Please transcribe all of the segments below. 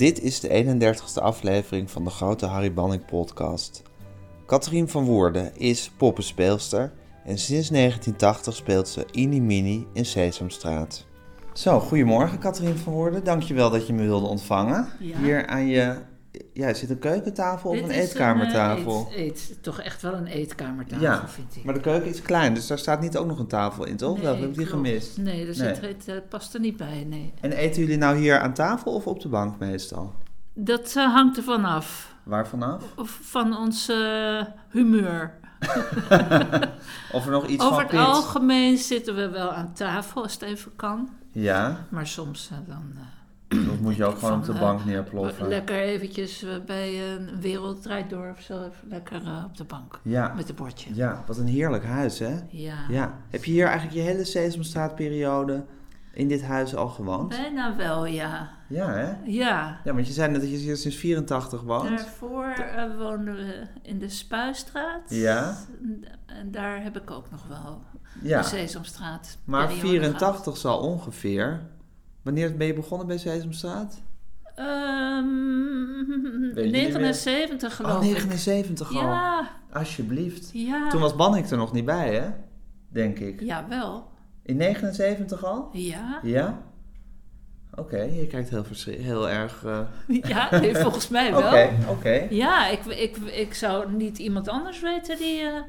Dit is de 31ste aflevering van de Grote Harry Banning podcast. Katrien van Woerden is poppenspeelster en sinds 1980 speelt ze Ini Mini in Sesamstraat. Zo, goedemorgen Katrien van Woerden. Dankjewel dat je me wilde ontvangen. Ja. Hier aan je... Ja, er zit een keukentafel of Dit een is eetkamertafel? eh, eet, eet- toch echt wel een eetkamertafel, Ja, vind ik. Maar de keuken is klein, dus daar staat niet ook nog een tafel in, toch? Nee, Wel, heb ik die gemist? Nee, dat Nee. Zit, het eh, past er niet bij, nee. En eten jullie nou hier aan tafel of op de bank meestal? Dat eh, hangt ervan af. Waar vanaf? Of Van ons humeur. Of er nog iets Over van het pit? algemeen zitten we wel aan tafel als het even kan. Ja, Maar soms dan... eh, of moet je ook gewoon op de eh, bank neerploffen? lekker eventjes eh, bij een wereld draait door of zo. Even lekker eh, op de bank. Ja. Met een bordje. ja, wat een heerlijk huis, hè? Ja. Ja. Heb je hier eigenlijk je hele Sesamstraatperiode in dit huis al gewoond? Bijna wel, ja. Ja, hè? Ja. Ja, want je zei net dat je hier sinds 84 woont. Daarvoor woonden we in de Spuistraat. Ja. En daar heb ik ook nog wel Ja, de Sesamstraat. maar periode 84 zal ongeveer... Wanneer ben je begonnen bij Sesamstraat? niet 79 geloof Oh, ik. 79 al. Ja, Alsjeblieft. ja. Toen was Bannik er nog niet bij, hè? Denk ik. Ja, wel. In 79 al? Ja. Ja? Oké, je kijkt heel, heel erg... eh, Ja, nee, volgens mij Oké, wel. oké. Ja, ik, ik, ik zou niet iemand anders weten die... eh,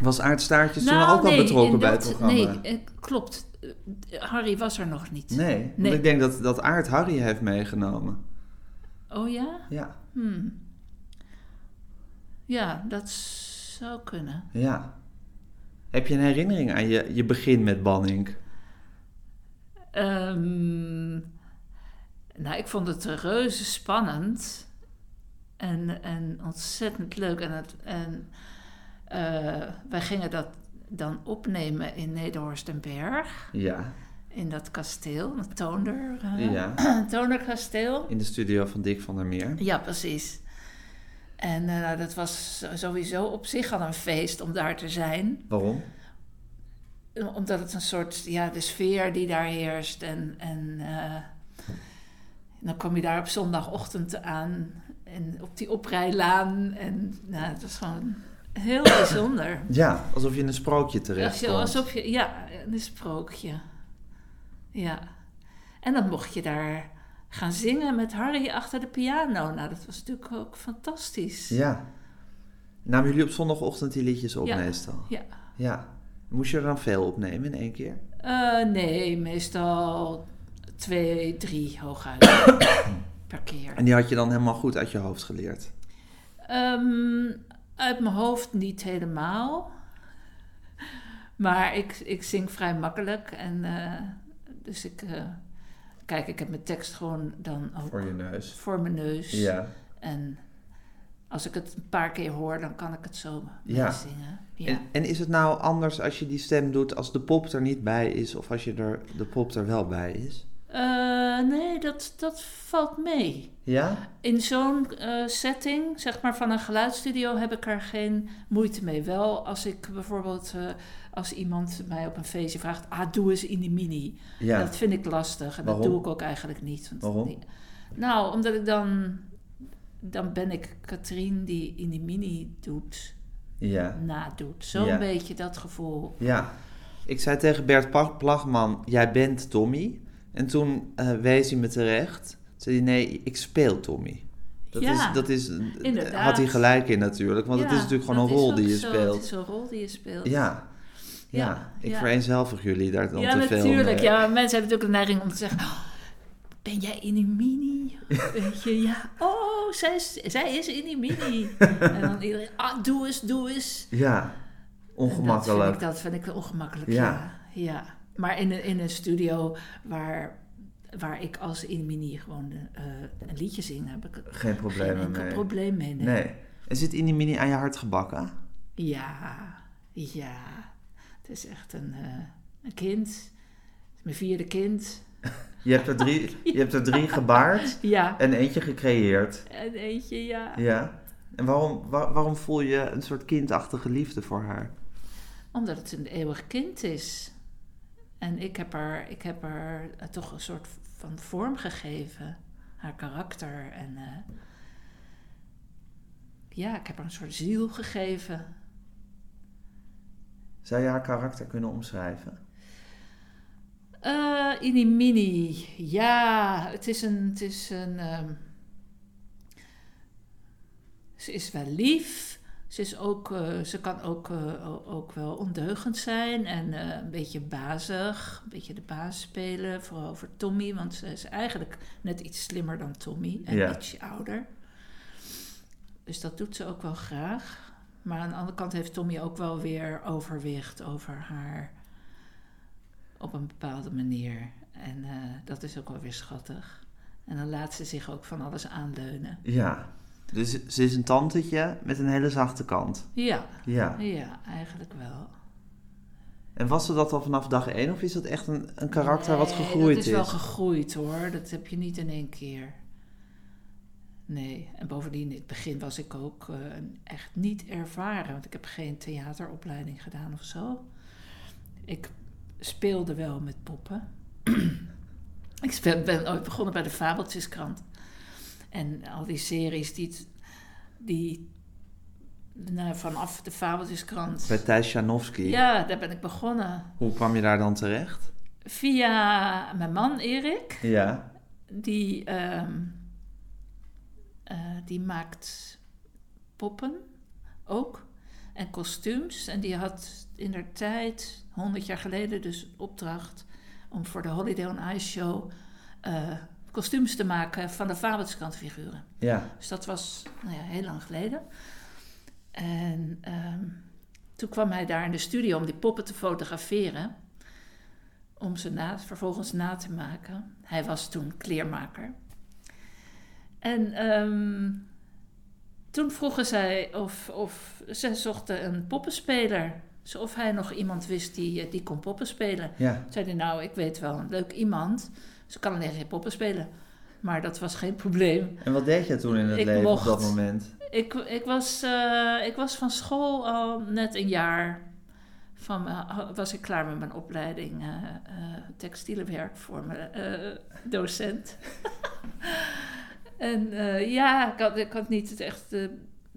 Was Aart Staartjes nou, toen ook al betrokken bij dat- het programma? Nee, eh, klopt. Eh, Harry was er nog niet. Nee, want Nee. ik denk dat, dat Aart Harry heeft meegenomen. Oh ja? Ja, Hmm. Ja, dat zou kunnen. ja. Heb je een herinnering aan je, je begin met Banning? Ehm, nou, ik vond het reuze spannend en, en ontzettend leuk. En, het, en eh, wij gingen dat dan opnemen in Nederhorstenberg, Ja, in dat kasteel, het Toonder, eh, ja. Toonderkasteel. In de studio van Dick van der Meer. Ja, precies. En eh, nou, dat was sowieso op zich al een feest om daar te zijn. Waarom? Omdat het een soort, ja, de sfeer die daar heerst. En, en eh, dan kom je daar op zondagochtend aan. En op die oprijlaan. En nou, het was gewoon heel bijzonder. Ja, alsof je in een sprookje terecht komt. alsof je, ja, een sprookje. Ja. En dan mocht je daar gaan zingen met Harry achter de piano. Nou, dat was natuurlijk ook fantastisch. Ja. Namen jullie op zondagochtend die liedjes op Ja. meestal? Ja. Ja. Moest je er dan veel opnemen in één keer? Eh, nee, meestal twee, drie hooguit per keer. En die had je dan helemaal goed uit je hoofd geleerd? Ehm, uit mijn hoofd niet helemaal. Maar ik, ik zing vrij makkelijk. En eh, dus ik... eh, kijk, ik heb mijn tekst gewoon dan ook Voor je neus. voor mijn neus. Ja. En als ik het een paar keer hoor, dan kan ik het zo Ja. zingen. Ja. En, en is het nou anders als je die stem doet als de pop er niet bij is of als je er, de pop er wel bij is? Eh, nee, dat, dat valt mee. Ja? In zo'n eh, setting, zeg maar van een geluidsstudio, heb ik er geen moeite mee. Wel als ik bijvoorbeeld, eh, als iemand mij op een feestje vraagt, ah, doe eens in die mini. Ja. Dat vind ik lastig en Waarom? dat doe ik ook eigenlijk niet. Want Waarom? die- nou, omdat ik dan, dan ben ik Katrien die in die mini doet, Ja. nadoet. Zo'n Ja. beetje dat gevoel. Ja. Ik zei tegen Bert Plagman, jij bent Tommy. En toen eh, wees hij me terecht. Zei hij, nee, ik speel Tommy. Dat Ja, is, dat is, inderdaad. had hij gelijk in natuurlijk, want het Ja, is natuurlijk gewoon een rol die je zo. speelt. Het is een rol die je speelt. Ja. Ja, Ja, ik ja. vereenzelvig jullie daar dan Ja, te veel natuurlijk. mee. Ja, mensen hebben natuurlijk de neiging om te zeggen... "Oh, ben jij in die mini? Weet je, ja. Oh, zij is, zij is in die mini. en dan iedereen, ah, doe eens, doe eens. Ja, ongemakkelijk. Dat vind, ik, dat vind ik ongemakkelijk, Ja. ja. Maar in een, in een studio waar, waar ik als in mini gewoon eh, een liedje zing... heb ik Geen geen problemen enkel mee. probleem mee. nee. Nee. En zit in die mini aan je hart gebakken? Ja, ja. Het is echt een, eh, een kind. Het is mijn vierde kind. Je hebt er drie, je hebt er drie gebaard Ja. en eentje gecreëerd. En eentje, ja. Ja. En waarom, wa- waarom voel je een soort kindachtige liefde voor haar? Omdat het een eeuwig kind is. En ik heb er, ik heb er toch een soort van vorm gegeven. haar karakter. En eh, ja, ik heb haar een soort ziel gegeven. Zou je haar karakter kunnen omschrijven? Uh, Inimini, ja, het is een. Het is een ehm, ze is wel lief. Ze, is ook, uh, ze kan ook, uh, ook wel ondeugend zijn en uh, een beetje bazig. Een beetje de baas spelen, vooral voor Tommy, want ze is eigenlijk net iets slimmer dan Tommy en ja. ietsje ouder. Dus dat doet ze ook wel graag. Maar aan de andere kant heeft Tommy ook wel weer overwicht over haar op een bepaalde manier. En dat is ook wel weer schattig. En dan laat ze zich ook van alles aanleunen. Ja, dus ze is een tantetje met een hele zachte kant. Ja. Ja, ja eigenlijk wel. En was ze dat al vanaf dag één of is dat echt een, een karakter wat gegroeid is? Het is wel gegroeid hoor. Dat heb je niet in één keer. Nee, en bovendien in het begin was ik ook uh, echt niet ervaren. Want ik heb geen theateropleiding gedaan of zo. Ik speelde wel met poppen. ik ben ooit begonnen bij de Fabeltjeskrant. En al die series die, die nou, vanaf de Fabeltjeskrant... Bij Thijs Janowski? Ja, daar ben ik begonnen. Hoe kwam je daar dan terecht? Via mijn man Erik. Ja. Die, um, uh, die maakt poppen ook. En kostuums. En die had in der tijd, 100 jaar geleden, dus opdracht om voor de Holiday on Ice show... Uh, kostuums te maken van de figuren. Ja. Dus dat was nou ja, heel lang geleden. En um, toen kwam hij daar in de studio om die poppen te fotograferen. Om ze na, vervolgens na te maken. Hij was toen kleermaker. En um, toen vroegen zij of, of ze zochten een poppenspeler. of hij nog iemand wist die, die kon poppen spelen. Ja. Zei hij, nou, ik weet wel een leuk iemand. Ze kan alleen geen poppen spelen. Maar dat was geen probleem. En wat deed je toen in het leven op dat moment? Ik, ik, was, uh, ik was van school al net een jaar. Van, uh, was ik klaar met mijn opleiding uh, textielenwerk voor mijn docent. en ja, ik had, ik had niet echt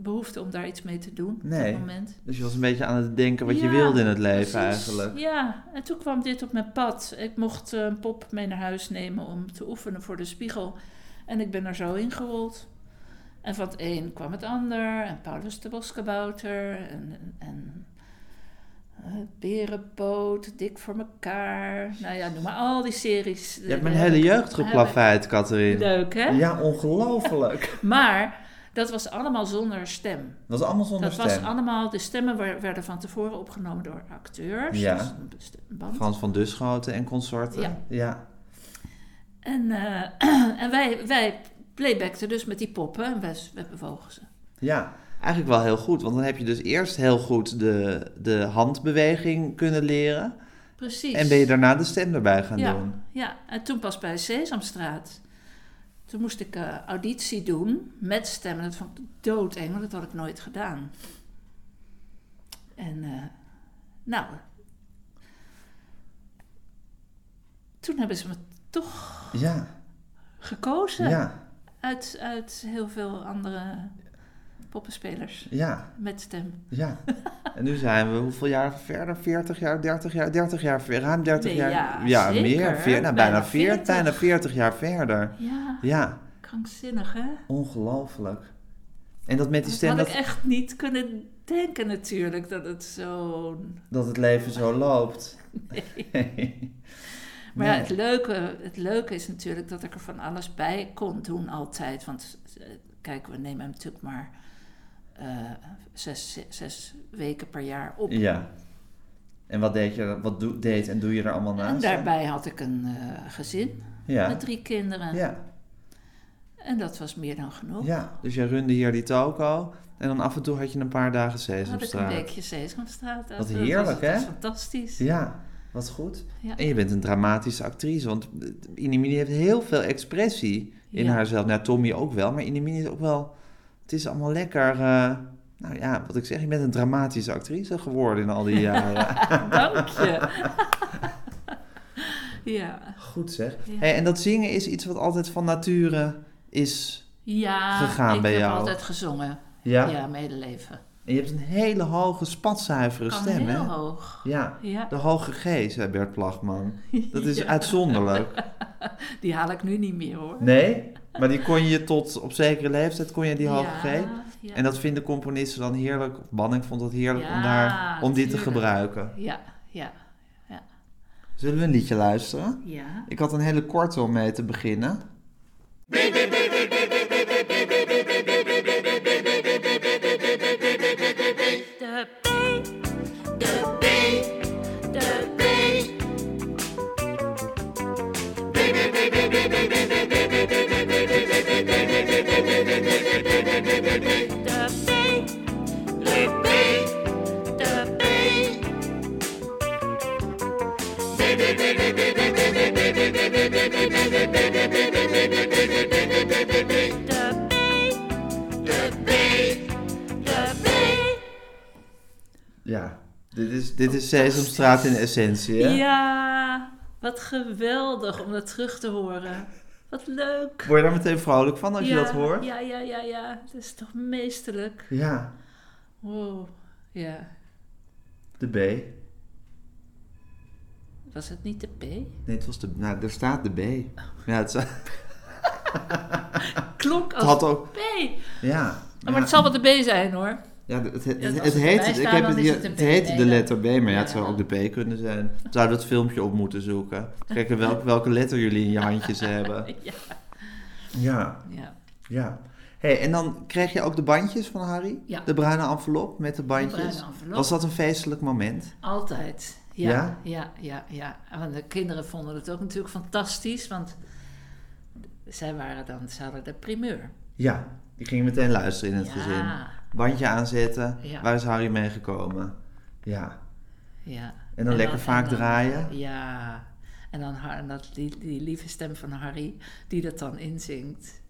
behoefte om daar iets mee te doen nee. op dat moment. Dus je was een beetje aan het denken wat je wilde in het leven precies. eigenlijk. Ja, en toen kwam dit op mijn pad. Ik mocht een pop mee naar huis nemen om te oefenen voor de spiegel. En ik ben er zo ingerold. En van het een kwam het ander. En Paulus de Boskabouter. En, en, en uh, Berenpoot, Dik voor elkaar. Nou ja, noem maar al die series. Je hebt mijn hele jeugd geplaveid, Catherine. Leuk, hè? Ja, ongelooflijk. maar dat was allemaal zonder stem. Dat was allemaal zonder dat stem? Dat was allemaal, de stemmen werden van tevoren opgenomen door acteurs. Ja, dus Frans van Duschoten en consorten. Ja. ja. En, uh, en wij, wij playbackten dus met die poppen en we, we bewogen ze. Ja, eigenlijk wel heel goed. Want dan heb je dus eerst heel goed de, de handbeweging kunnen leren. Precies. En ben je daarna de stem erbij gaan ja, doen. Ja, en toen pas bij Sesamstraat. Toen moest ik uh, auditie doen met stemmen. Dat vond ik doodeng, want dat had ik nooit gedaan. En uh, nou, toen hebben ze me toch ja. gekozen. Ja. Uit, uit heel veel andere poppenspelers. Ja. Met stem. Ja. En nu zijn we hoeveel jaar verder? 40 jaar, 30 jaar, 30 jaar, ruim 30 nee, jaar. Ja, ja zeker. meer. Veer, nou, bijna, bijna 40, bijna 40 jaar verder. Ja. Ja. Krankzinnig, hè? Ongelooflijk. En dat met die dat stem... had dat ik echt niet kunnen denken natuurlijk, dat het zo... Dat het leven zo loopt. Nee. Maar ja, het leuke, het leuke is natuurlijk dat ik er van alles bij kon doen altijd. Want kijk, we nemen hem natuurlijk maar uh, zes, zes weken per jaar op. Ja. En wat deed je, wat do, deed en doe je er allemaal naast? En daarbij had ik een uh, gezin ja. met drie kinderen. Ja. En dat was meer dan genoeg. Ja, dus je runde hier die toko. En dan af en toe had je een paar dagen Sesamstraat. Had ik een weekje Sesamstraat. Wat heerlijk, dat was, hè? Dat was fantastisch. Ja, wat goed. Ja. En je bent een dramatische actrice. Want Inimini heeft heel veel expressie in Ja. haarzelf. Nou, Tommy ook wel. Maar Inimini is ook wel... Het is allemaal lekker... eh, nou ja, wat ik zeg. Je bent een dramatische actrice geworden in al die jaren. Dank je. ja. Goed zeg. Ja. Hey, en dat zingen is iets wat altijd van nature is Ja, gegaan ik bij heb jou. altijd gezongen. Ja. Ja, medeleven. En je hebt een hele hoge, spatzuivere Kan stem, heel hè? hoog. Ja. Ja, De hoge G, zei Bert Plagman. Dat is Ja. uitzonderlijk. die haal ik nu niet meer hoor. Nee? Maar die kon je tot op zekere leeftijd, kon je die hoge G? Ja, ja. En dat vinden componisten dan heerlijk, of Banning vond het heerlijk om, Ja, daar, om die te gebruiken. Ja, ja, Zullen we een liedje luisteren? ja. Ik had een hele korte om mee te beginnen. Sesamstraat in essentie, hè? Ja, wat geweldig om dat terug te horen. Wat leuk. Word je daar meteen vrolijk van als je dat hoort? Ja, ja, ja, ja. Dat is toch meesterlijk. Ja, Wow. Ja. de B. Was het niet de P? Nee, het was de... Nou, er staat de B. Ja, het, is- Klonk het als had ook... P. Ja. Oh, maar ja. het zal wel de B zijn hoor. Ja, het, het, het, Ja, als het het heet, ik heb het, hier, het B. Nee, de letter B, maar ja, het zou ook de P kunnen zijn. Zou dat filmpje op moeten zoeken. Kijken welke, welke letter jullie in je handjes hebben. Ja. Ja, ja. ja. Hey, en dan kreeg je ook de bandjes van Harry? Ja. De bruine envelop met de De bandjes? bruine envelop. Was dat een feestelijk moment? Altijd. Ja? Ja, ja, ja, ja. Want de kinderen vonden het ook natuurlijk fantastisch, want zij waren dan, ze hadden de primeur. Ja, die ging meteen luisteren in het ja, gezin. Bandje aanzetten, Ja. waar is Harry meegekomen? Ja. ja. En dan lekker vaak dan- draaien? Ja. En dan en dat, die, die lieve stem van Harry, die dat dan inzingt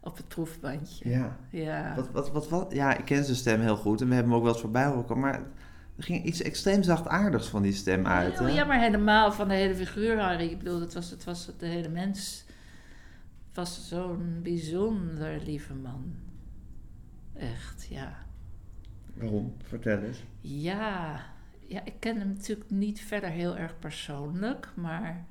op het proefbandje. Ja. Ja. Wat, wat, wat, wat? Ja, ik ken zijn stem heel goed en we hebben hem ook wel eens voorbij horen komen, maar er ging iets extreem zachtaardigs van die stem uit. Ja, hè? ja, maar helemaal van de hele figuur, Harry. Ik bedoel, het was, het was de hele mens. Het was zo'n bijzonder lieve man. Echt, ja. Waarom? Vertel eens. Ja, ja, ik ken hem natuurlijk niet verder heel erg persoonlijk, maar...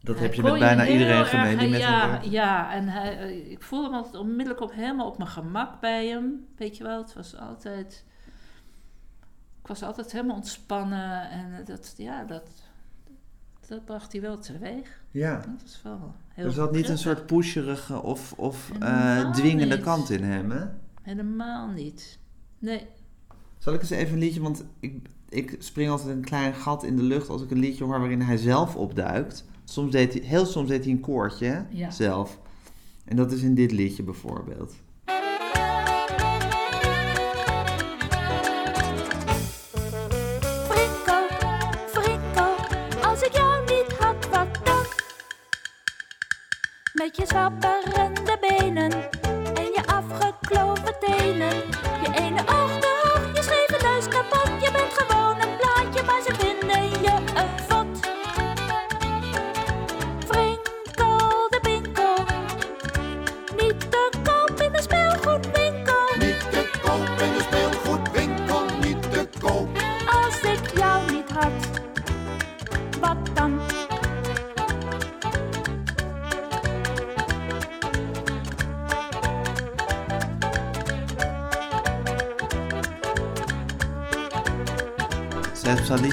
Dat heb je met bijna iedereen gemeen die met ja, hem werkt. Ja, en hij, eh, ik voelde me altijd onmiddellijk op, helemaal op mijn gemak bij hem. Weet je wel, het was altijd... Ik was altijd helemaal ontspannen en dat, ja, dat, dat bracht hij wel teweeg. Ja. Dat was wel heel Er zat niet een soort pusherige of, of eh, dwingende niet. kant in hem, hè? Helemaal niet. Nee. Zal ik eens even een liedje, want ik, ik spring altijd een klein gat in de lucht als ik een liedje hoor waarin hij zelf opduikt. Soms deed hij, heel soms deed hij een koortje Ja. zelf. En dat is in dit liedje bijvoorbeeld. Frinko, Frinko, als partijen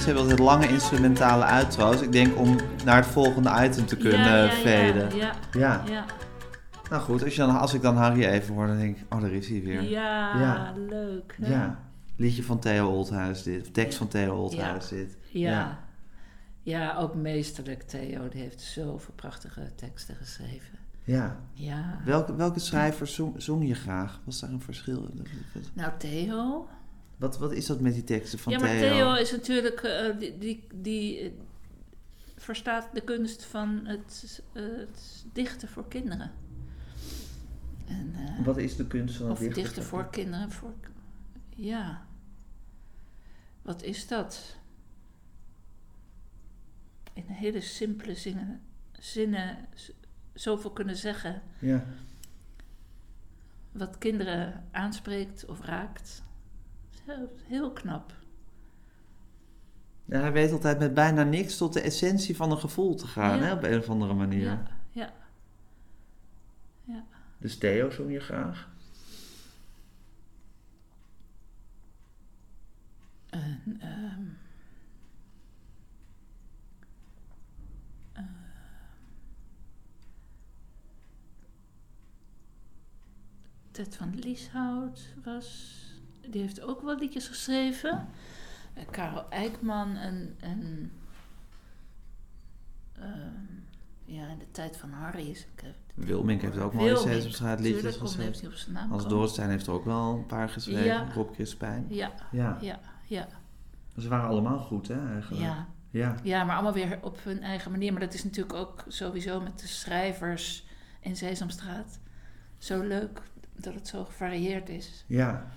hebben altijd lange instrumentale outro's. Ik denk om naar het volgende item te kunnen ja, ja, veden. Ja, Ja. ja, Nou goed, als, je dan, als ik dan Harry even hoor, dan denk ik, oh daar is hij weer. ja, Ja. leuk. hè? Ja. Liedje van Theo Oldhuis dit, of tekst van Theo Oldhuis dit. Ja. ja. ook meesterlijk Theo. Die heeft zoveel prachtige teksten geschreven. Ja. Ja. Welke, welke schrijver zong, zong je graag? Was daar een verschil? Nou, Theo. Wat, wat is dat met die teksten van ja, maar Theo? Theo is natuurlijk... eh, die die, die eh, verstaat de kunst van het, eh, het dichten voor kinderen. En, Wat is de kunst van het Of dichten? dichten voor kinderen. Voor, ja. Wat is dat? In hele simpele zinnen, zinnen zoveel kunnen zeggen Ja. wat kinderen aanspreekt of raakt. Heel, knap. ja. Hij weet altijd met bijna niks tot de essentie van een gevoel te gaan, Ja. hè, op een of andere manier. Ja, ja. ja. Dus Theo zong je graag? En, ehm, eh, Ted van Lieshout was... Die heeft ook wel liedjes geschreven. Eh, Karel Eikman en... en ehm, ja, in de tijd van Harry is... Ik heb, Wilmink heeft ook mooie Sesamstraat liedjes geschreven. heeft hij op zijn naam Als komen. Dorrestein heeft er ook wel een paar geschreven. Ja. Rob Crispijn. Ja, Ja. ja, ja, Ze waren allemaal goed, hè, eigenlijk. ja. Ja. Ja, maar allemaal weer op hun eigen manier. Maar dat is natuurlijk ook sowieso met de schrijvers in Sesamstraat zo leuk dat het zo gevarieerd is. Ja.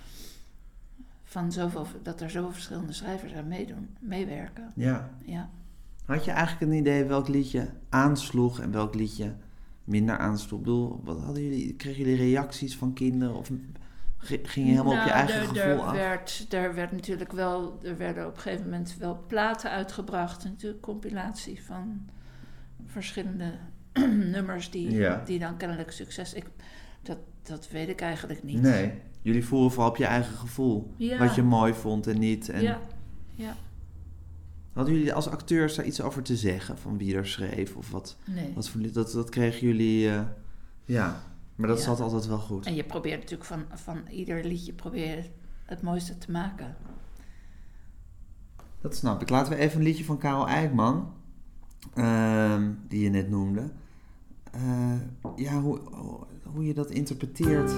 Van zoveel, dat er zoveel verschillende schrijvers aan meedoen, meewerken. Ja. Ja. Had je eigenlijk een idee welk liedje aansloeg en welk liedje minder aansloeg? Ik bedoel, wat hadden jullie, kregen jullie reacties van kinderen of ging je helemaal op je Nou, eigen er, gevoel er af? Werd, er werd natuurlijk wel, er werden op een gegeven moment wel platen uitgebracht. Natuurlijk compilatie van verschillende nummers die, Ja. die dan kennelijk succes. Ik, dat, dat weet ik eigenlijk niet. Nee, jullie voeren vooral op je eigen gevoel. Ja. Wat je mooi vond en niet. En Ja, ja, Hadden jullie als acteurs daar iets over te zeggen? Van wie er schreef of wat? nee. wat voor, lied- dat, dat kregen jullie... eh, ja, maar dat Ja. zat altijd wel goed. En je probeert natuurlijk van, van ieder liedje probeer het mooiste te maken. Dat snap ik. Laten we even een liedje van Karel Eijkman, ehm, die je net noemde. Eh, ja, hoe, hoe je dat interpreteert.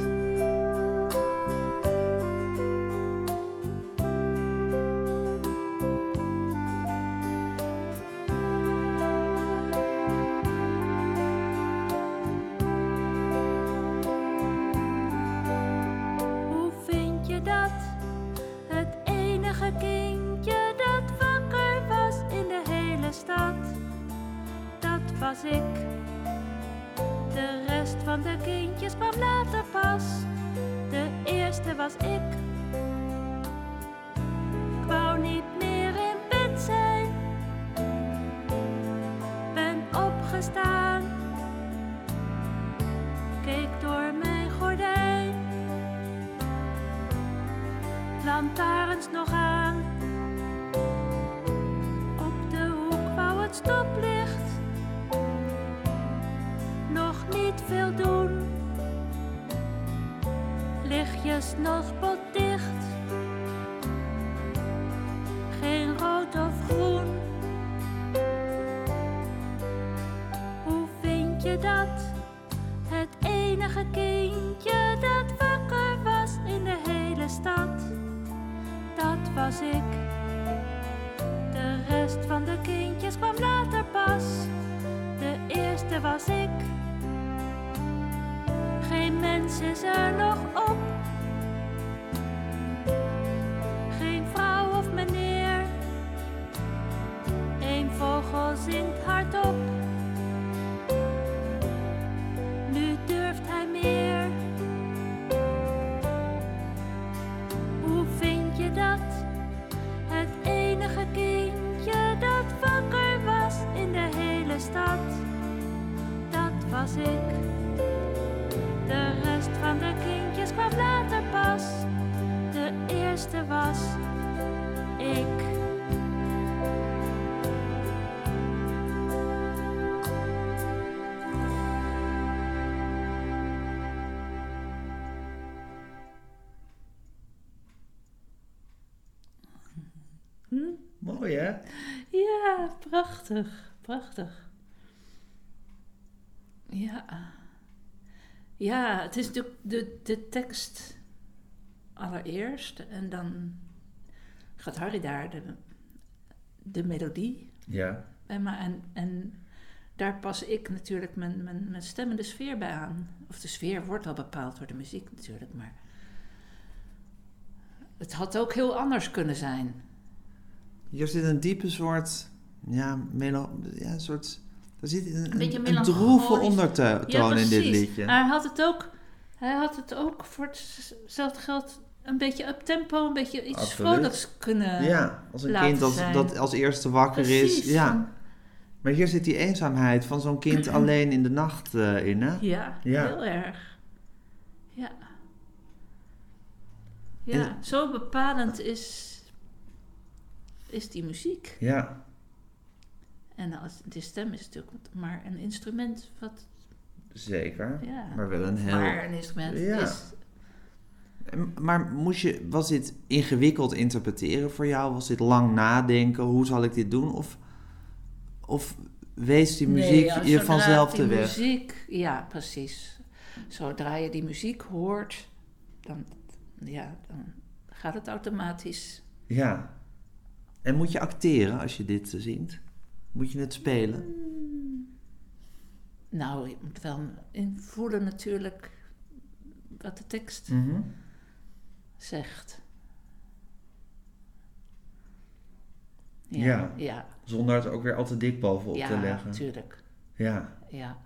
Dat? Het enige kindje dat wakker was in de hele stad. Dat was ik. De rest van de kindjes kwam later pas. De eerste was ik. Geen mens is er nog op. prachtig, prachtig. Ja. Ja, het is natuurlijk de, de tekst allereerst. En dan gaat Harry daar de, de melodie Ja. bij me. En, en daar pas ik natuurlijk mijn, mijn, mijn stem en de sfeer bij aan. Of de sfeer wordt al bepaald door de muziek natuurlijk, maar... Het had ook heel anders kunnen zijn. Hier zit een diepe soort, ja, melo ja, een soort Er zit een, een, een droeve ondertoon Ja, in dit liedje. Hij had het ook, hij had het ook voor hetzelfde geld een beetje up tempo, een beetje iets Absoluut. vrolijks kunnen. ja, als een kind dat, zijn. dat als eerste wakker Precies. is. Ja. Maar hier zit die eenzaamheid van zo'n kind alleen in de nacht eh, in, hè? Ja, Ja. heel erg. Ja. Ja, En- zo bepalend is, is die muziek. Ja, En als, de stem is natuurlijk maar een instrument wat... zeker. Ja, Maar wel een heel... maar een instrument Ja. is... Maar moest je, was dit ingewikkeld interpreteren voor jou? Was dit lang nadenken? Hoe zal ik dit doen? Of, of wees die muziek Nee, je vanzelf te weg? muziek, ja, precies. Zodra je die muziek hoort, dan, ja, dan gaat het automatisch. Ja. En moet je acteren als je dit eh, zingt? Moet je het spelen? Nou, je moet wel invoelen natuurlijk wat de tekst Mhm. zegt. Ja. Ja, Zonder het ook weer al te dik bovenop ja, te leggen. natuurlijk. Ja. Ja.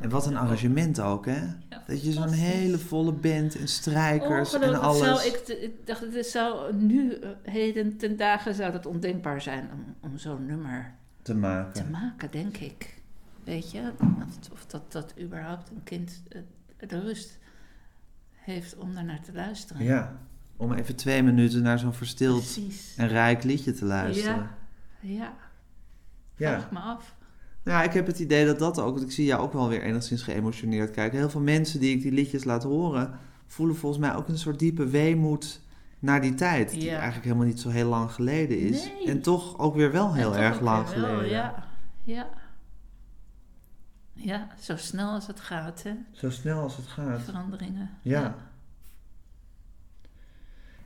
En wat een ook- arrangement ook, hè? Ja, Dat je zo'n hele volle band en strijkers en Ongelooflijk, alles. Zou, ik, ik dacht, het zou nu, eh, heden ten dagen, zou het ondenkbaar zijn om, om zo'n nummer te maken. te maken, denk ik. Weet je, of, of dat, dat überhaupt een kind eh, de rust heeft om daar naar te luisteren. Ja, om even twee minuten naar zo'n verstild Precies. en rijk liedje te luisteren. Ja, ja. Ja. Vraag me af. Nou, ja, ik heb het idee dat dat ook, want ik zie jou ook wel weer enigszins geëmotioneerd kijken. Heel veel mensen die ik die liedjes laat horen, voelen volgens mij ook een soort diepe weemoed naar die tijd. Die Ja. eigenlijk helemaal niet zo heel lang geleden is. Nee. En toch ook weer wel heel erg lang wel, geleden. Ja, ja. Ja, zo snel als het gaat, hè. Zo snel als het gaat. Veranderingen. Ja.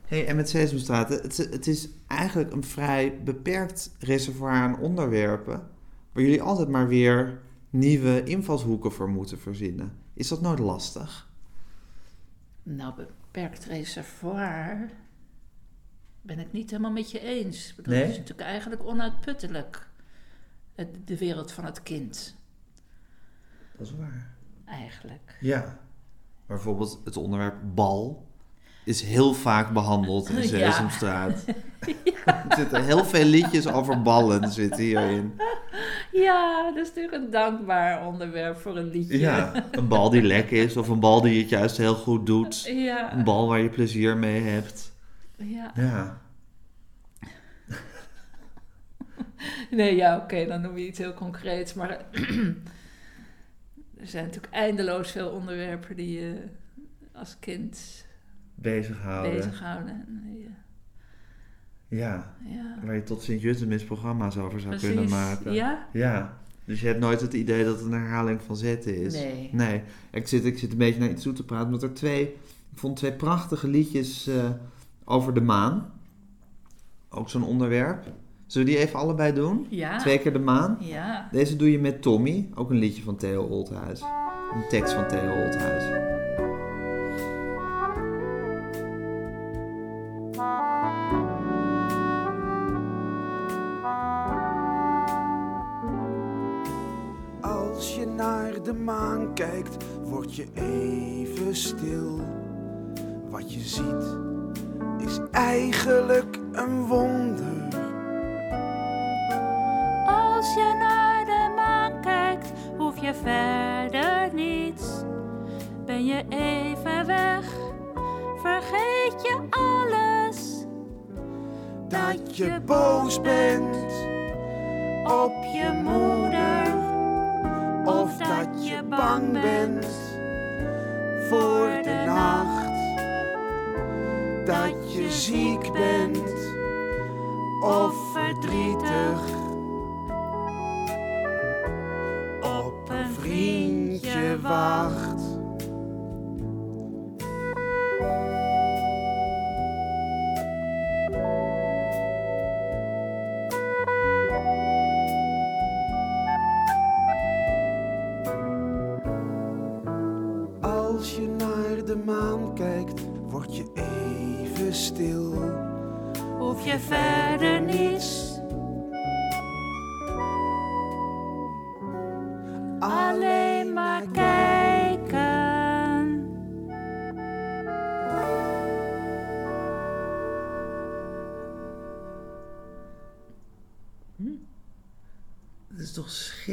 Hey, en met Sesamstraat, het, het is eigenlijk een vrij beperkt reservoir aan onderwerpen, waar jullie altijd maar weer nieuwe invalshoeken voor moeten verzinnen. Is dat nooit lastig? Nou, beperkt reservoir ben ik niet helemaal met je eens. Nee? Het is natuurlijk eigenlijk onuitputtelijk, de wereld van het kind, Dat is waar. eigenlijk. Ja. Maar bijvoorbeeld het onderwerp bal is heel vaak behandeld in Ja. Sesamstraat. Er zitten heel veel liedjes over ballen zitten hierin. Ja, dat is natuurlijk een dankbaar onderwerp voor een liedje. Ja, een bal die lek is of een bal die het juist heel goed doet. Ja, Een bal waar je plezier mee hebt. ja. Ja. Nee, ja, oké, dan noem je iets heel concreets. Maar er zijn natuurlijk eindeloos veel onderwerpen die je als kind Bezighouden. bezighouden. En je- Ja. Ja, Waar je tot Sint-Jutemis programma's over zou precies. kunnen maken. Ja? Ja. Dus je hebt nooit het idee dat het een herhaling van zetten is. Nee. Nee. Ik zit, ik zit een beetje naar iets toe te praten. Omdat er twee... Ik vond twee prachtige liedjes eh, over de maan. Ook zo'n onderwerp. Zullen we die even allebei doen? Ja. Twee keer de maan. Ja. Deze doe je met Tommy. Ook een liedje van Theo Oldhuis. Een tekst van Theo Oldhuis. Naar de maan kijkt, word je even stil. Wat je ziet is eigenlijk een wonder. Als je naar de maan kijkt, hoef je verder niets. Ben je even weg, vergeet je alles. Dat je boos bent Op je moeder, dat je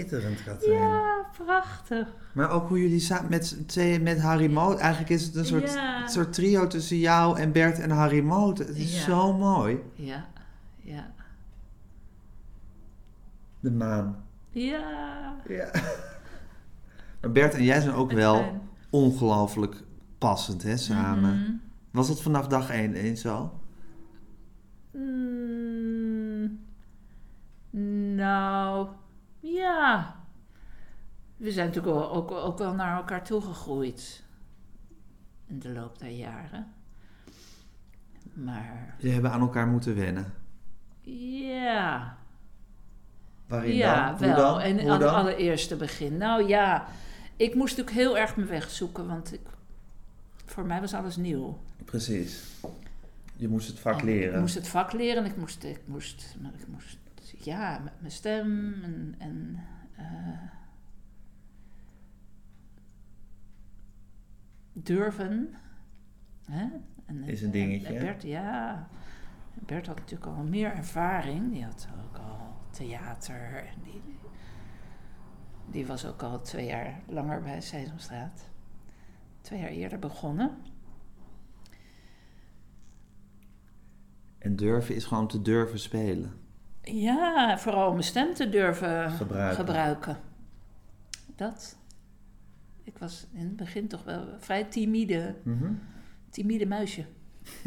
schitterend, Katrien? Ja, prachtig. Maar ook hoe jullie samen met met Harry Moot... Eigenlijk is het een soort, Ja. soort trio tussen jou en Bert en Harry Moot. Het is Ja. zo mooi. Ja, ja. De maan. Ja. Ja. Maar Bert en jij zijn ook En wel fijn. ongelooflijk passend, hè, samen. Mhm. Was het vanaf dag één eens zo? Mm, nou. We zijn natuurlijk ook, ook, ook wel naar elkaar toegegroeid. In de loop der jaren. Maar Jullie hebben aan elkaar moeten wennen. ja, Waarin ja dan? Hoe wel. dan? En aan het allereerste begin. Nou ja, ik moest natuurlijk heel erg mijn weg zoeken, want ik, voor mij was alles nieuw. Precies. Je moest het vak En leren. Ik moest het vak leren. Ik moest, ik moest, ik moest ja, met mijn stem en. en eh, durven. Hè? En, Is een dingetje, En? Bert, ja. Bert had natuurlijk al meer ervaring. Die had ook al theater. En die, die was ook al twee jaar langer bij Sesamstraat. Twee jaar eerder begonnen. En durven is gewoon te durven spelen. Ja, vooral om mijn stem te durven Gebruiken. gebruiken. Dat. Ik was in het begin toch wel vrij timide, Mhm. timide muisje.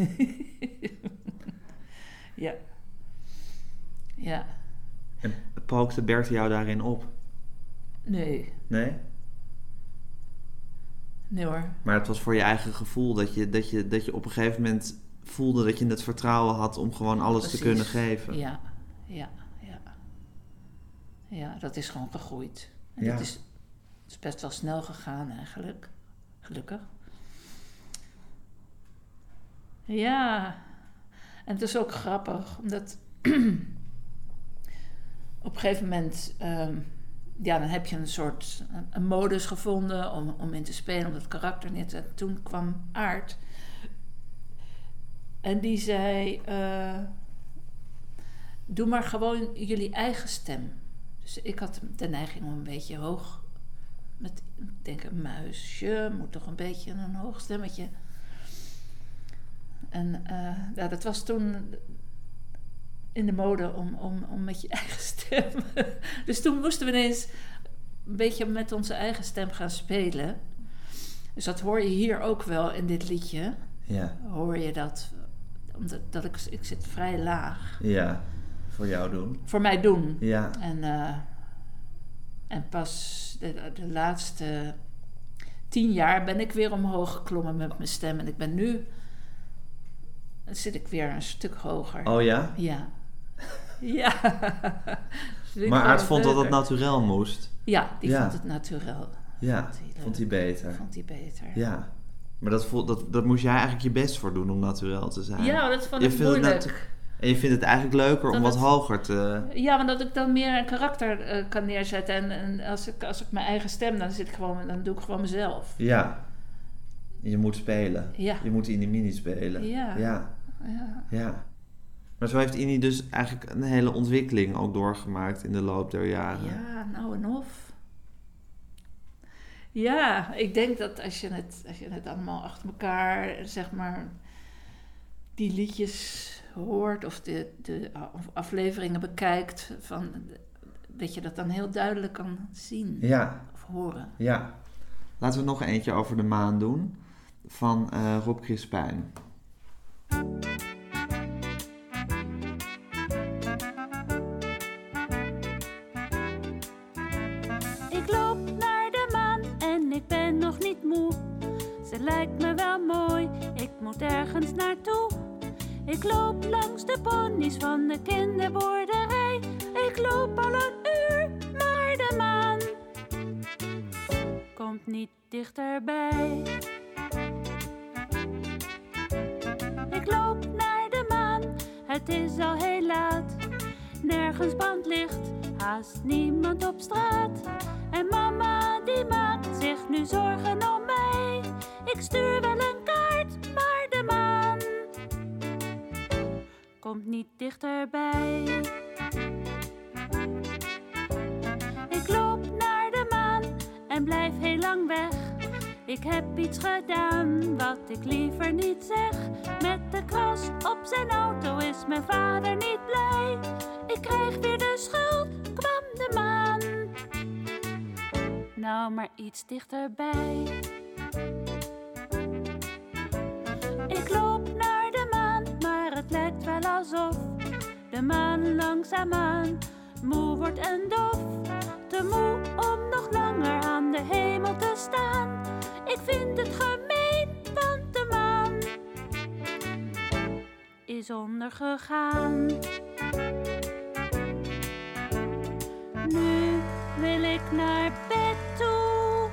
ja. Ja. En pookte Bert jou daarin op? Nee. Nee? Nee hoor. Maar het was voor je eigen gevoel dat je, dat je, dat je op een gegeven moment voelde dat je het vertrouwen had om gewoon alles te kunnen geven. Ja. Ja. Ja. Ja, dat is gewoon gegroeid. En Ja. dat is, is best wel snel gegaan eigenlijk. Gelukkig. Ja. En het is ook grappig, omdat op een gegeven moment, ehm, ja, dan heb je een soort een, modus gevonden om, om in te spelen, om dat karakter neer te. Toen kwam Aard en die zei: eh, Doe maar gewoon jullie eigen stem. Dus ik had de neiging om een beetje hoog. Met, ik denk een muisje moet toch een beetje een hoog stemmetje. En eh, ja, dat was toen in de mode om, om, om met je eigen stem. dus toen moesten we ineens een beetje met onze eigen stem gaan spelen. Dus dat hoor je hier ook wel in dit liedje. Ja, Hoor je dat? Omdat dat ik, ik zit vrij laag. ja. Voor jou doen. Voor mij doen. Ja, En, eh, en pas de, de laatste tien jaar ben ik weer omhoog geklommen met mijn stem. En ik ben nu, zit ik weer een stuk hoger. oh ja? Ja. Ja. Maar Aard vond dat het naturel moest. Ja, die Ja. vond het naturel. Ja, Vond hij vond hij leuk. beter. Vond hij beter. Ja. Maar dat, voel, dat, dat moest jij eigenlijk je best voor doen om naturel te zijn. Ja, dat vond ik moeilijk. En je vindt het eigenlijk leuker om wat het- hoger te... Ja, want dat ik dan meer een karakter eh, kan neerzetten. En, en als, ik, als ik mijn eigen stem, dan, zit ik gewoon, dan doe ik gewoon mezelf. Ja. Je moet spelen. Ja. Je moet in de mini spelen. Ja. Ja. Ja. ja. Maar zo heeft Ini dus eigenlijk een hele ontwikkeling ook doorgemaakt in de loop der jaren. Ja, nou en of. Ja, ik denk dat als je het, als je het allemaal achter elkaar, zeg maar, die liedjes hoort of de, de afleveringen bekijkt, van, dat je dat dan heel duidelijk kan zien Ja, of horen. ja. Laten we nog eentje over de maan doen. Van eh, Rob Crispijn. Ik loop naar de maan en ik ben nog niet moe. Ze lijkt me wel mooi, ik moet ergens naartoe. Ik loop langs de ponies van de kinderboerderij. Ik loop al een uur, maar de maan komt niet dichterbij. Ik loop naar de maan, het is al heel laat. Nergens brandlicht, haast niemand op straat. En mama die maakt zich nu zorgen om mij. Ik stuur wel een kaart, maar komt niet dichterbij. blijf heel lang weg. Ik heb iets gedaan wat ik liever niet zeg. Met de kras op zijn auto is mijn vader niet blij. Ik krijg weer de schuld, kwam de maan. Nou, maar iets dichterbij. Ik loop wel alsof de maan langzaamaan moe wordt en dof. Te moe om nog langer aan de hemel te staan. Ik vind het gemeen, want de maan is ondergegaan. Nu wil ik naar bed toe.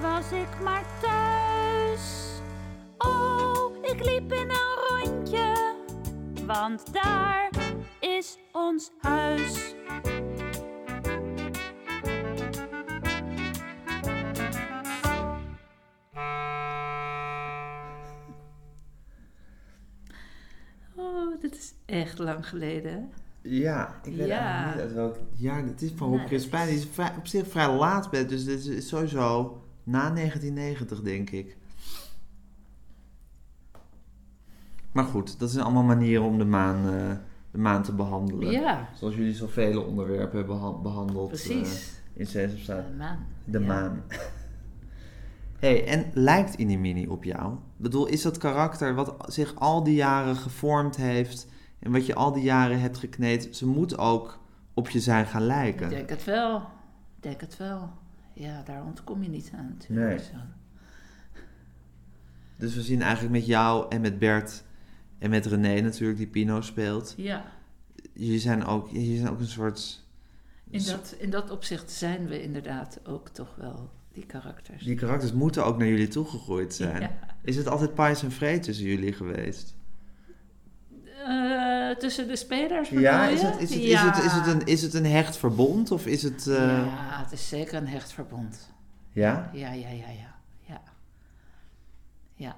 Was ik maar thuis. Oh, ik liep in een want daar is ons huis. Oh, dit is echt lang geleden. Ja, ik weet Ja. eigenlijk niet uit welk jaar. Het is van Rob Nee, Crispijn. Die is vrij- op zich vrij laat bent, dus dit is sowieso na 1990, denk ik. Maar goed, dat zijn allemaal manieren om de maan, eh, de maan te behandelen. Ja, Zoals jullie zoveel onderwerpen hebben beha- behandeld precies. eh, in Sesamstraat. De maan. De Ja. maan. hey, en lijkt Inimini op jou? Ik bedoel, is dat karakter wat zich al die jaren gevormd heeft en wat je al die jaren hebt gekneed, ze moet ook op je zijn gaan Ik lijken? denk het wel. Ik denk het wel. Ja, daar ontkom je niet aan natuurlijk. Nee. Zo. Dus we zien eigenlijk met jou en met Bert en met René natuurlijk, die Pino speelt. Ja, Jullie zijn ook, jullie zijn ook een soort... in dat, in dat opzicht zijn we inderdaad ook toch wel die karakters. Die karakters moeten ook naar jullie toegegroeid zijn. Ja. Is het altijd pais en vreed tussen jullie geweest? Eh, tussen de spelers Ja, je? is het, is, het, Ja. is, het, is, het een, is het een hecht verbond of is het... eh, Ja, het is zeker een hecht verbond. ja? Ja, ja, ja, ja. Ja. ja.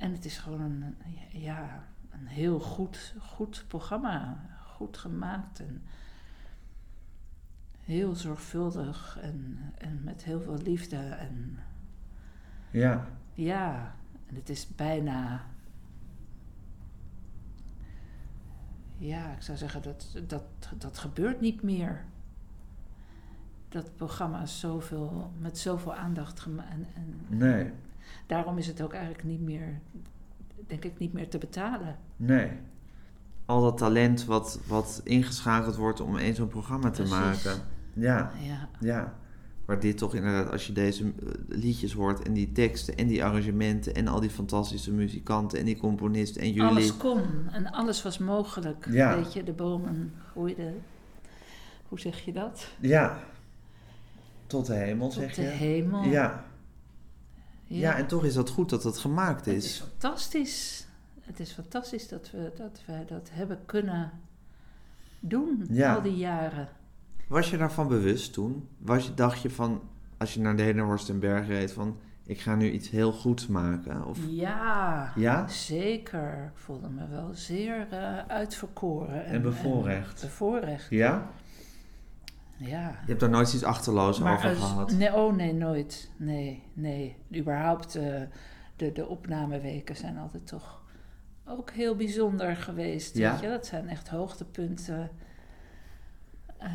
En het is gewoon een, ja, een heel goed, goed programma. Goed gemaakt en heel zorgvuldig en, en met heel veel liefde. En Ja. ja, en het is bijna. Ja, ik zou zeggen dat dat, dat gebeurt niet meer. Dat programma is zoveel, met zoveel aandacht gemaakt. En, en Nee. Daarom is het ook eigenlijk niet meer, denk ik, niet meer te betalen. Nee. Al dat talent wat, wat ingeschakeld wordt om één zo'n programma te Precies. maken. Ja, Ja, ja. Maar dit toch inderdaad, als je deze eh, liedjes hoort en die teksten en die arrangementen en al die fantastische muzikanten en die componisten en jullie. alles kon en alles was mogelijk. Ja. Weet je, de bomen groeiden. Hoe zeg je dat? Ja. Tot de hemel, Tot zeg de je. hemel. Ja. Ja, en toch is dat goed dat dat gemaakt Het is is. fantastisch. Het is fantastisch dat we dat, we dat hebben kunnen doen Ja. al die jaren. Was je daarvan bewust toen? Was je, dacht je van, als je naar Denenhorst en Berg reed, van ik ga nu iets heel goeds maken? Of, Ja, Ja? zeker. Ik voelde me wel zeer eh, uitverkoren. En bevoorrecht. bevoorrecht, Ja? Ja. Je hebt daar nooit iets achterloos over als- gehad? Nee, oh nee, nooit. Nee, nee. Überhaupt, eh, de, de opnameweken zijn altijd toch ook heel bijzonder geweest. Ja? Weet je? Dat zijn echt hoogtepunten eh,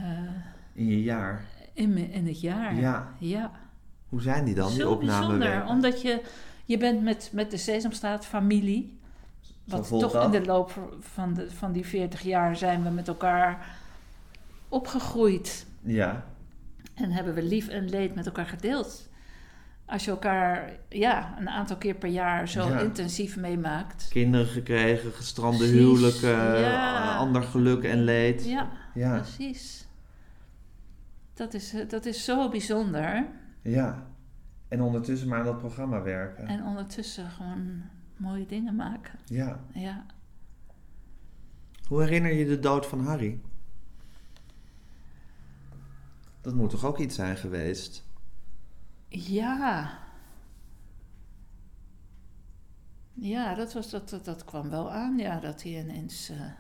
In je jaar? in, in het jaar. Ja. ja. Hoe zijn die dan, die Zo bijzonder, opnameweken? omdat je, je bent met, met de Sesamstraat familie. Wat toch dat. in de loop van, de, van die 40 jaar zijn we met elkaar opgegroeid. Ja. En hebben we lief en leed met elkaar gedeeld. Als je elkaar ja, een aantal keer per jaar zo Ja. intensief meemaakt. Kinderen gekregen, gestrande Precies, huwelijken, ja. ander geluk en leed. Ja, Ja. precies. Dat is, eh, dat is zo bijzonder. ja. En ondertussen maar aan dat programma werken. En ondertussen gewoon mooie dingen maken. Ja. Ja. Hoe herinner je de dood van Harry? Dat moet toch ook iets zijn geweest? Ja. Ja, dat, was, dat, dat, dat kwam wel aan, ja, dat hij ineens... eh,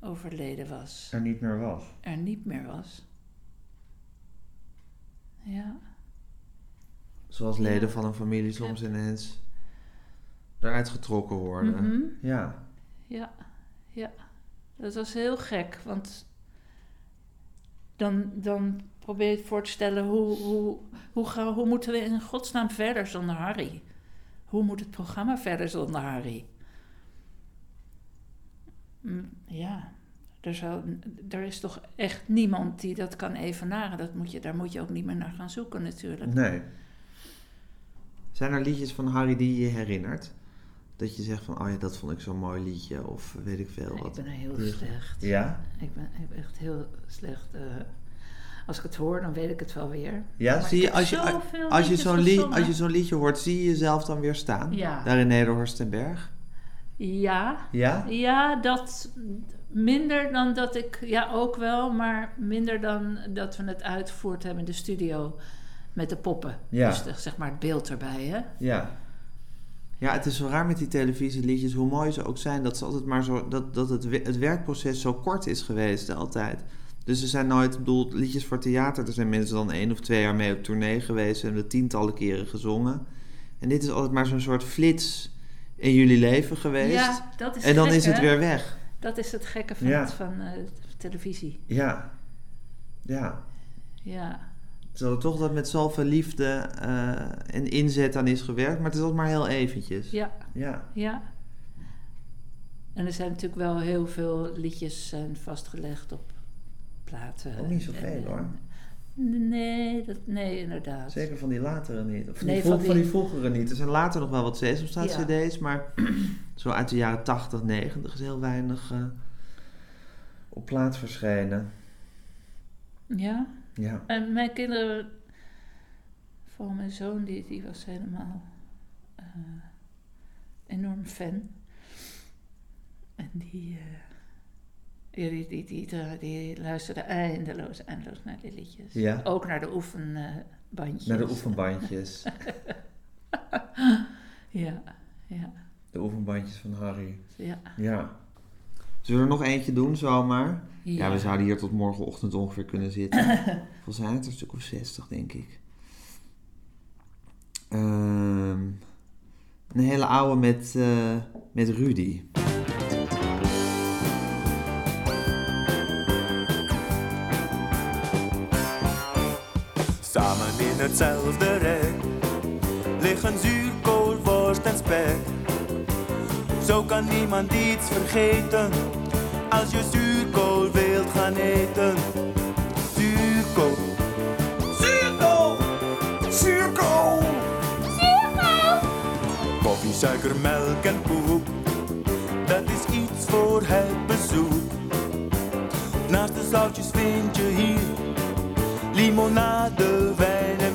overleden was. Er niet meer was. Er niet meer was. Ja. Zoals leden van een familie soms ineens eruit getrokken worden. Mhm. Ja. Ja, ja. Dat was heel gek, want dan, dan probeer je voor te stellen hoe, hoe, hoe, hoe moeten we in godsnaam verder zonder Harry? Hoe moet het programma verder zonder Harry? Mm, Ja, er, er is toch echt niemand die dat kan evenaren. Dat moet je, daar moet je ook niet meer naar gaan zoeken natuurlijk. Nee. Zijn er liedjes van Harry die je herinnert? Dat je zegt van, oh ja, dat vond ik zo'n mooi liedje. Of weet ik veel wat. ik ben heel slecht. Ja? Ik ben, ik ben echt heel slecht. eh, als ik het hoor, dan weet ik het wel weer. Ja, Maar zie je, als je, als je zo'n li gezongen. als je zo'n liedje hoort, zie je jezelf dan weer staan? Ja. Daar in Nederhorst en Berg? Ja, Ja? ja, dat minder dan dat ik, ja ook wel, maar minder dan dat we het uitgevoerd hebben in de studio met de poppen. Ja. Dus zeg maar het beeld erbij, hè? Ja. Ja, het is zo raar met die televisieliedjes, hoe mooi ze ook zijn, dat, ze altijd maar zo, dat, dat het, het werkproces zo kort is geweest altijd. Dus er zijn nooit, ik bedoel, liedjes voor theater, er zijn mensen dan één of twee jaar mee op tournee geweest en hebben tientallen keren gezongen. En dit is altijd maar zo'n soort flits in jullie leven geweest. Ja, dat is en dan gek, is het hè? weer weg. Dat is het gekke van, Ja. het, van eh, televisie. Ja. Ja. Ja. Terwijl er toch dat met zoveel liefde eh, en inzet aan is gewerkt, maar het is altijd maar heel eventjes. ja, Ja. ja. En er zijn natuurlijk wel heel veel liedjes zijn vastgelegd op platen. Ook niet zoveel, En- hoor. Nee, dat, nee, inderdaad. Zeker van die latere niet. Of van, Nee, die, van van die- die vroegere niet. Er zijn later nog wel wat Sesamstraat Ja. cd's, maar zo uit de jaren 80, 90 is heel weinig eh, op plaat verschenen. Ja. Ja. En mijn kinderen, vooral mijn zoon, die, die was helemaal eh, enorm fan. En die, ja, die, die, die, die, die luisterde eindeloos, eindeloos naar die liedjes. Ja. Ook naar de oefenbandjes. Naar de oefenbandjes. Ja, ja, de oefenbandjes van Harry. ja. Ja. Zullen we er nog eentje doen, zomaar? Ja, Ja. we zouden hier tot morgenochtend ongeveer kunnen zitten. Volgens mij het een stuk of 60, denk ik. Ehm, een hele oude met, eh, met Rudy. Samen in hetzelfde rek liggen zuurkool, worst en spek. Zo kan niemand iets vergeten als je zuurkool wilt gaan eten. Zuurkool, zuurkool, zuurkool. Koffie, suiker, melk en poep, dat is iets voor het bezoek. Naast de zoutjes vind je hier limonade, wijn en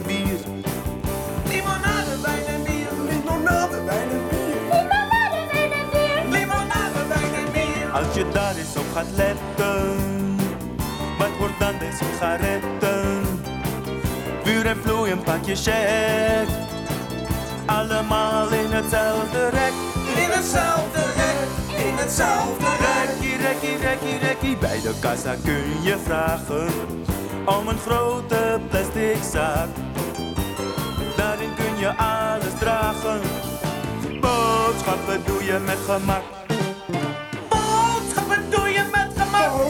Als je daar eens op gaat letten, wat wordt dan de sigaretten? Vuur en vloeiend pakje check. Allemaal in hetzelfde rek. In hetzelfde rek, in hetzelfde rek. Rekkie, rekkie, rekkie, rekkie. Bij de kassa kun je vragen om een grote plastic zak. Daarin kun je alles dragen. Boodschappen doe je met gemak.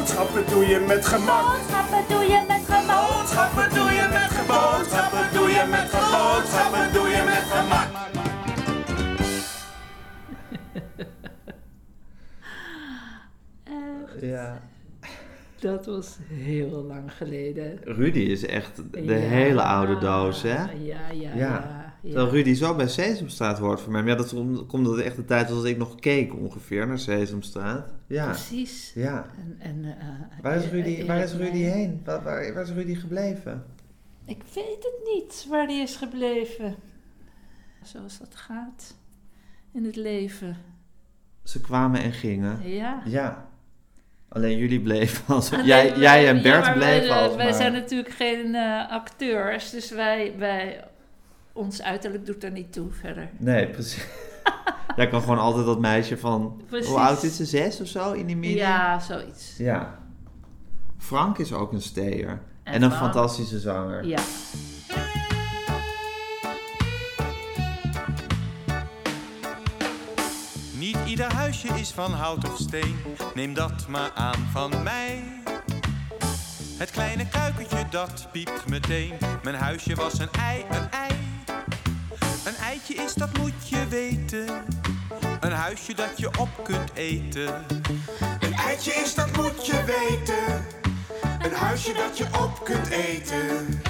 Boodschappen doe je met gemak. Boodschappen doe je met gemak. Boodschappen doe je met gemak. Boodschappen doe je met gemak. Boodschappen doe je met gemak. Ja. Dat was heel lang geleden. Rudy is echt de Ja. hele oude doos, hè? Ja, ja, ja. ja, Terwijl Rudy zo bij Sesamstraat hoort voor mij. Maar ja, dat komt omdat het echt de tijd was dat ik nog keek ongeveer naar Sesamstraat. Ja. Precies. Ja. En, en, eh, Waar is eh, Rudy, eh, waar is eh, Rudy heen? Waar, waar, waar is Rudy gebleven? Ik weet het niet waar die is gebleven. Zoals dat gaat in het leven. Ze kwamen en gingen. Ja. Ja. Alleen jullie bleven als... Alleen jij, wij- jij en Bert wij, bleven eh, als Wij maar- zijn natuurlijk geen eh, acteurs, dus wij, wij, ons uiterlijk doet er niet toe verder. Nee, precies. Jij kan gewoon altijd dat meisje van... Precies. Hoe oud is ze? Zes of zo in die mini? Ja, zoiets. Ja. Frank is ook een steer. En, En een Frank. fantastische zanger. Ja. Niet ieder huisje is van hout of steen, neem dat maar aan van mij. Het kleine kuikentje dat piept meteen, mijn huisje was een ei, een ei. Een eitje is, dat moet je weten, een huisje dat je op kunt eten. Een eitje is, dat moet je weten. Een huisje dat je op kunt eten.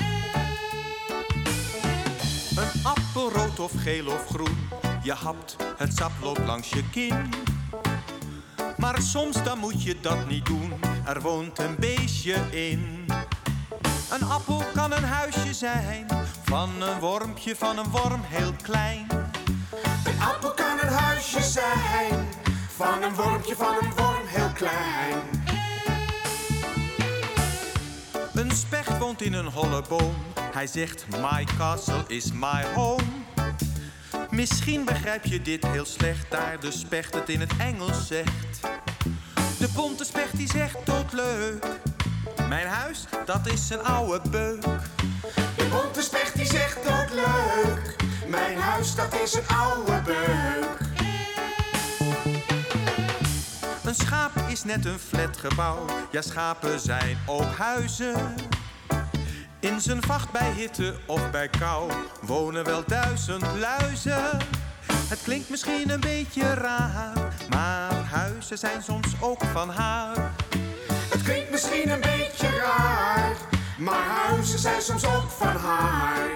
Een appel rood of geel of groen, je hapt, het sap loopt langs je kin. Maar soms dan moet je dat niet doen, er woont een beestje in. Een appel kan een huisje zijn, van een wormpje, van een worm heel klein. Een appel kan een huisje zijn. Van een wormpje, van een worm heel klein. Een specht woont in een holle boom, hij zegt my castle is my home. Misschien begrijp je dit heel slecht, daar de specht het in het Engels zegt. De bonte specht die zegt doodleuk, mijn huis dat is een oude beuk. De bonte specht die zegt doodleuk. Mijn huis dat is een oude beuk. Een schaap is net een flatgebouw, ja schapen zijn ook huizen. In zijn vacht bij hitte of bij kou wonen wel duizend luizen. Het klinkt misschien een beetje raar, maar huizen zijn soms ook van haar. Het klinkt misschien een beetje raar. Maar huizen zijn soms ook van haar.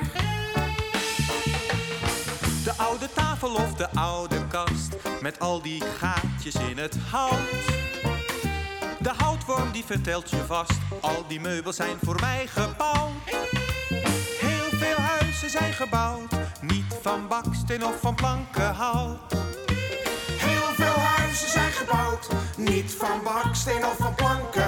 De oude tafel of de oude kast met al die gaatjes in het hout. De houtworm die vertelt je vast, al die meubels zijn voor mij gebouwd. Heel veel huizen zijn gebouwd, niet van baksteen of van plankenhout. Heel veel huizen zijn gebouwd. Niet van baksteen of van plankenhout.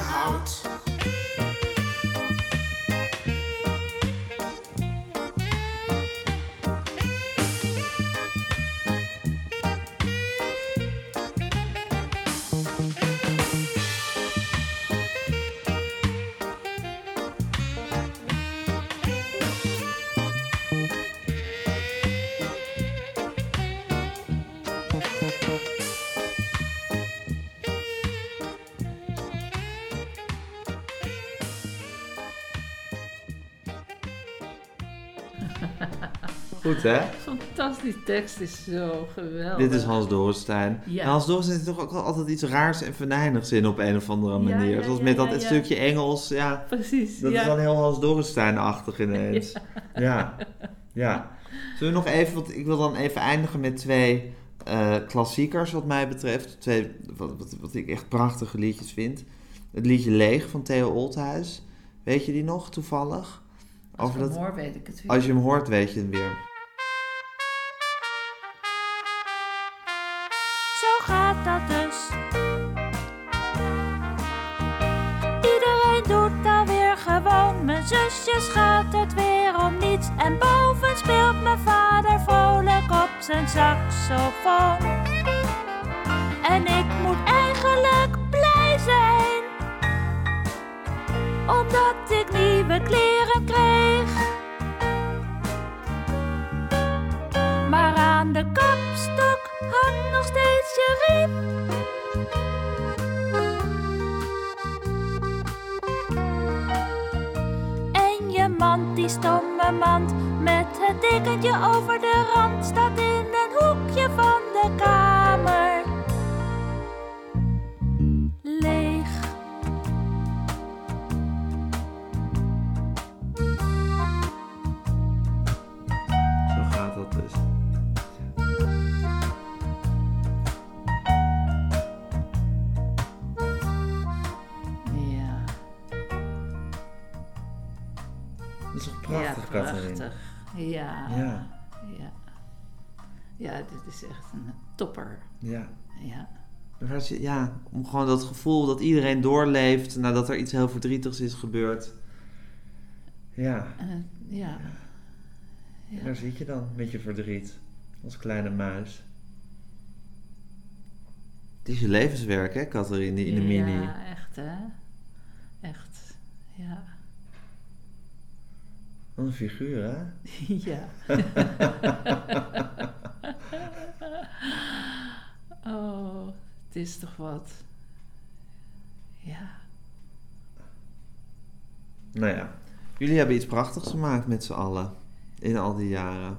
Goed hè? Fantastisch, tekst is zo geweldig. Dit is Hans. Ja. En Hans Dorrestein is toch ook altijd iets raars en venijnigs in op een of andere manier. ja, Zoals met dat stukje Engels, ja. Precies, Dat is dan heel Hans Dorrestein-achtig ineens. Ja. ja. Zullen we nog even, want ik wil dan even eindigen met twee eh, klassiekers wat mij betreft. Twee, wat, wat, wat ik echt prachtige liedjes vind. Het liedje Leeg van Theo Olthuis. Weet je die nog toevallig? Als Over dat, hem hoor, weet ik het weer. als je hem hoort, weet je het weer. Zusjes gaat het weer om niets. En boven speelt mijn vader vrolijk op zijn saxofoon. En ik moet eigenlijk blij zijn. Omdat ik nieuwe kleren kreeg. Maar aan de kapstok hangt nog steeds je riem. Die stomme mand, met het dekentje over de rand, staat in een hoekje van de kamer. Is echt een topper. Ja. Ja. Ja, om gewoon dat gevoel dat iedereen doorleeft nadat er iets heel verdrietigs is gebeurd. Ja, En, ja. en daar zit je dan met je verdriet als kleine muis. Het is je levenswerk, hè, Catharine, in de mini. Ja, echt hè. Echt, ja. Wat een figuur, hè? ja. oh, het is toch wat. Ja. Nou ja, jullie hebben iets prachtigs gemaakt met z'n allen. In al die jaren.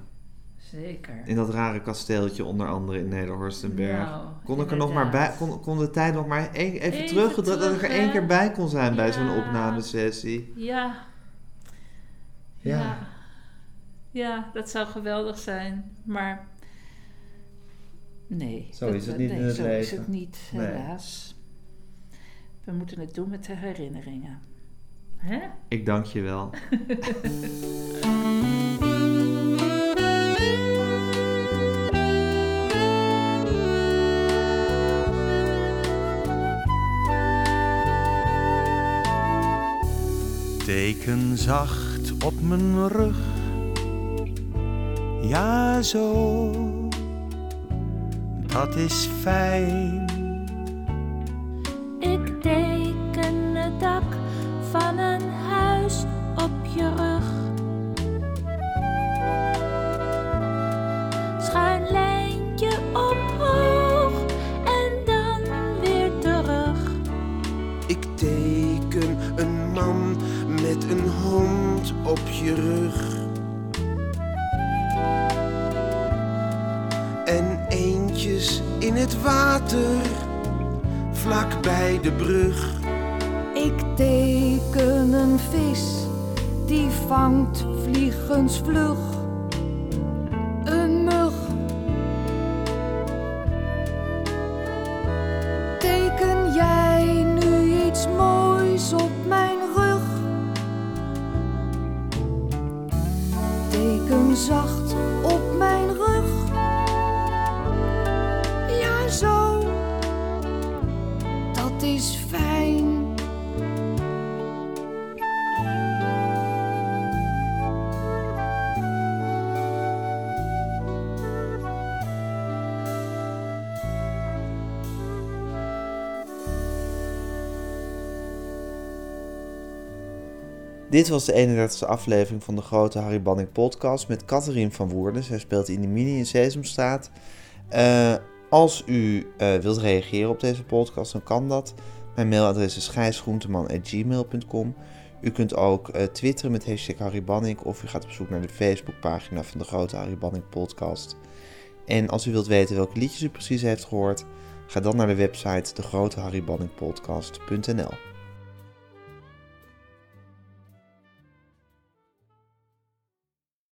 Zeker. In dat rare kasteeltje, onder andere in Nederhorstenberg. Nou, kon ik er nog maar bij, kon, kon de tijd nog maar één- even, Even terug, dat ik er één keer bij kon zijn bij zo'n opnamesessie. Ja. Ja. ja. Ja, dat zou geweldig zijn. Maar nee. Zo dat- is het niet nee, in het zo is leven. het niet, Nee. helaas. We moeten het doen met de herinneringen. Hè? Ik dank je wel. Teken zacht op mijn rug. Ja, zo. Dat is fijn. Ik teken het dak van een huis op je rug. Schuin lijntje omhoog en dan weer terug. Ik teken een man met een hond op je rug. Het water, vlak bij de brug. Ik teken een vis die vangt vliegensvlug. Dit was de 31e aflevering van de grote Harry Banning podcast met Catherine van Woerden. Zij speelt in de mini in Sesamstraat. Eh, als u eh, wilt reageren op deze podcast, dan kan dat. Mijn mailadres is gijsgroenteman.gmail.com. U kunt ook eh, twitteren met hashtag Harry Banning of u gaat op zoek naar de Facebookpagina van de grote Harry Banning podcast. En als u wilt weten welke liedjes u precies heeft gehoord, ga dan naar de website degroteharrybanningpodcast.nl.